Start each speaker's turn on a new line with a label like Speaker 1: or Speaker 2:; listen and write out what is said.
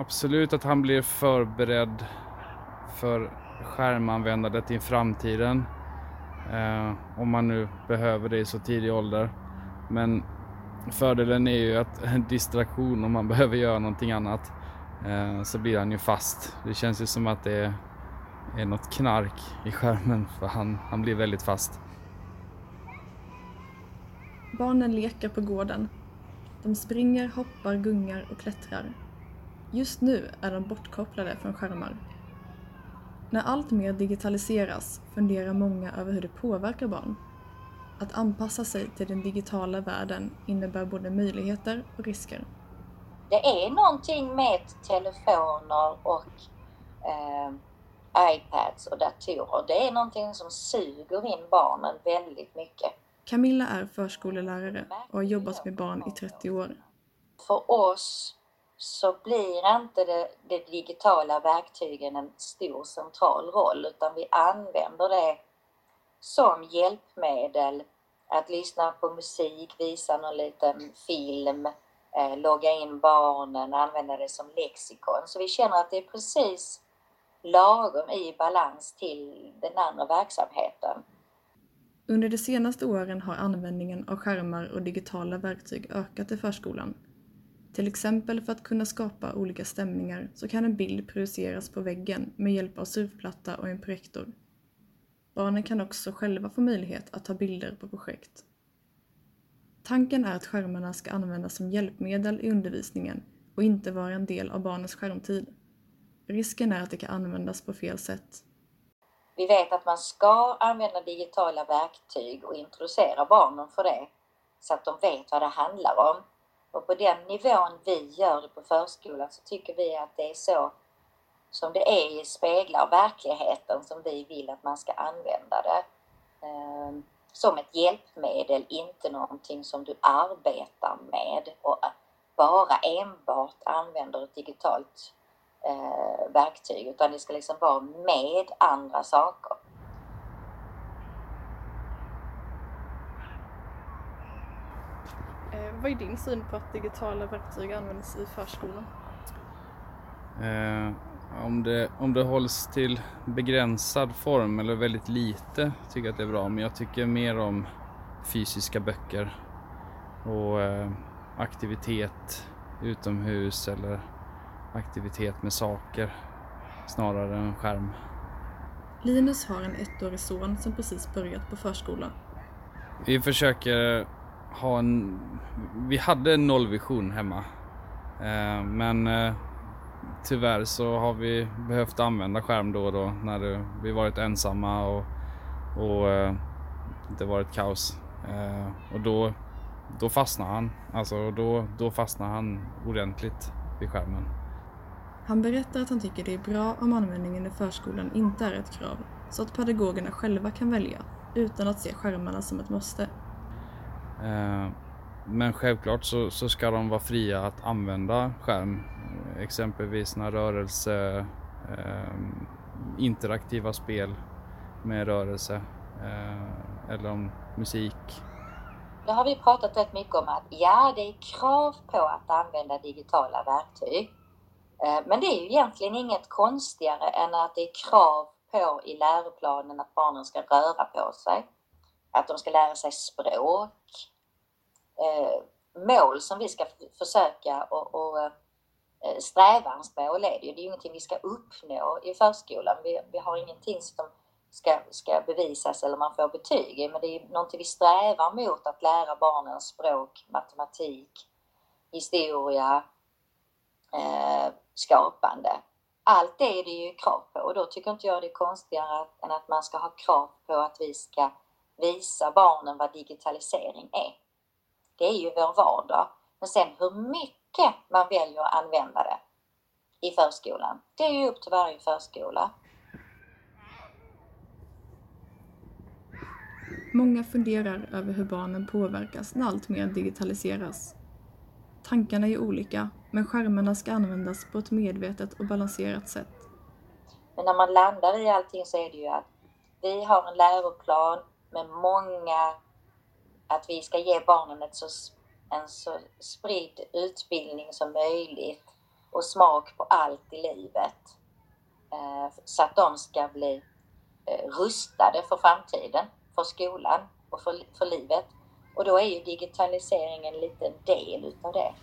Speaker 1: absolut att han blir förberedd för skärmanvändandet i framtiden. Eh, om man nu behöver det i så tidig ålder. Men fördelen är ju att en distraktion om man behöver göra någonting annat eh, så blir han ju fast. Det känns ju som att det är något knark i skärmen för han, han blir väldigt fast.
Speaker 2: Barnen leker på gården. De springer, hoppar, gungar och klättrar. Just nu är de bortkopplade från skärmar. När allt mer digitaliseras funderar många över hur det påverkar barn. Att anpassa sig till den digitala världen innebär både möjligheter och risker.
Speaker 3: Det är någonting med telefoner och eh, iPads och datorer. Det är någonting som suger in barnen väldigt mycket.
Speaker 2: Camilla är förskolelärare och har jobbat med barn i 30 år.
Speaker 3: För oss så blir inte det, det digitala verktygen en stor central roll utan vi använder det som hjälpmedel att lyssna på musik, visa någon liten film, eh, logga in barnen, använda det som lexikon. Så vi känner att det är precis lagom i balans till den andra verksamheten.
Speaker 2: Under de senaste åren har användningen av skärmar och digitala verktyg ökat i förskolan. Till exempel för att kunna skapa olika stämningar så kan en bild projiceras på väggen med hjälp av surfplatta och en projektor. Barnen kan också själva få möjlighet att ta bilder på projekt. Tanken är att skärmarna ska användas som hjälpmedel i undervisningen och inte vara en del av barnens skärmtid. Risken är att det kan användas på fel sätt.
Speaker 3: Vi vet att man ska använda digitala verktyg och introducera barnen för det så att de vet vad det handlar om. Och på den nivån vi gör det på förskolan så tycker vi att det är så som det är speglar verkligheten som vi vill att man ska använda det. Ehm, som ett hjälpmedel, inte någonting som du arbetar med och bara enbart använder ett digitalt eh, verktyg utan det ska liksom vara med andra saker.
Speaker 2: Eh, vad är din syn på att digitala verktyg används i förskolan?
Speaker 1: Eh, om, det, om det hålls till begränsad form eller väldigt lite tycker jag att det är bra. Men jag tycker mer om fysiska böcker och eh, aktivitet utomhus eller aktivitet med saker snarare än skärm.
Speaker 2: Linus har en ettårig son som precis börjat på förskola.
Speaker 1: Vi försöker ha en... Vi hade en nollvision hemma. Eh, men eh, tyvärr så har vi behövt använda skärm då och då när det, vi varit ensamma och, och eh, det varit kaos. Eh, och då, då fastnar han. Alltså då, då fastnar han ordentligt vid skärmen.
Speaker 2: Han berättar att han tycker det är bra om användningen i förskolan inte är ett krav, så att pedagogerna själva kan välja, utan att se skärmarna som ett måste.
Speaker 1: Eh, men självklart så, så ska de vara fria att använda skärm, exempelvis när rörelse, eh, interaktiva spel med rörelse eh, eller om musik.
Speaker 3: Det har vi pratat rätt mycket om att ja, det är krav på att använda digitala verktyg. Eh, men det är ju egentligen inget konstigare än att det är krav på i läroplanen att barnen ska röra på sig, att de ska lära sig språk, eh, mål som vi ska försöka och, och eh, strävansmål är det ju. Det är ju ingenting vi ska uppnå i förskolan. Vi, vi har ingenting som ska, ska bevisas eller man får betyg i, men det är någonting vi strävar mot att lära barnen språk, matematik, historia, eh, skapande. Allt det är det ju krav på och då tycker inte jag det är konstigare än att man ska ha krav på att vi ska visa barnen vad digitalisering är. Det är ju vår vardag. Men sen hur mycket man väljer att använda det i förskolan, det är ju upp till varje förskola.
Speaker 2: Många funderar över hur barnen påverkas när allt mer digitaliseras. Tankarna är olika, men skärmarna ska användas på ett medvetet och balanserat sätt.
Speaker 3: Men när man landar i allting så är det ju att vi har en läroplan med många, att vi ska ge barnen ett så, en så spridd utbildning som möjligt. och smak på allt i livet. Eh, så att de ska bli eh, rustade för framtiden, för skolan och för, för livet. Och då är ju digitaliseringen en liten del utav det.